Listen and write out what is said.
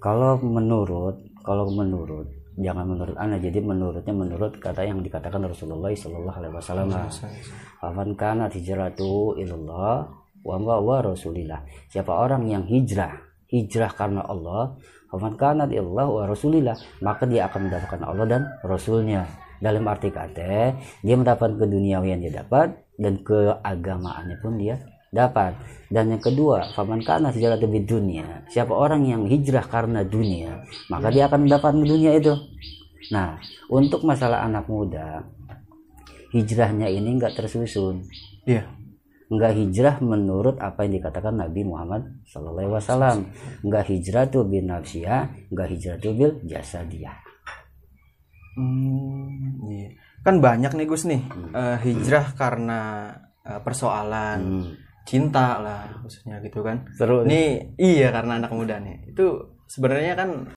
kalau menurut kalau menurut jangan menurut anda. Jadi menurutnya menurut kata yang dikatakan Rasulullah Sallallahu Alaihi Wasallam. Afan kana hijratu ilallah wa wa rasulillah. Siapa orang yang hijrah hijrah karena Allah Afan kana ilallah wa rasulillah maka dia akan mendapatkan Allah dan Rasulnya. Dalam arti kata dia mendapat ke dunia yang dia dapat dan keagamaannya pun dia dapat. Dan yang kedua faman kana sejarah lebih dunia. Siapa orang yang hijrah karena dunia maka dia akan mendapat dunia itu. Nah untuk masalah anak muda hijrahnya ini enggak tersusun. Iya. Enggak hijrah menurut apa yang dikatakan Nabi Muhammad Sallallahu Alaihi Wasallam. Enggak hijrah tuh bin nafsiyah enggak hijrah tuh bil jasa dia hmm, iya. kan banyak nih Gus nih uh, hijrah karena uh, persoalan. Hmm. Cinta lah maksudnya gitu kan seru nih. Nih iya karena anak muda nih. Itu sebenarnya kan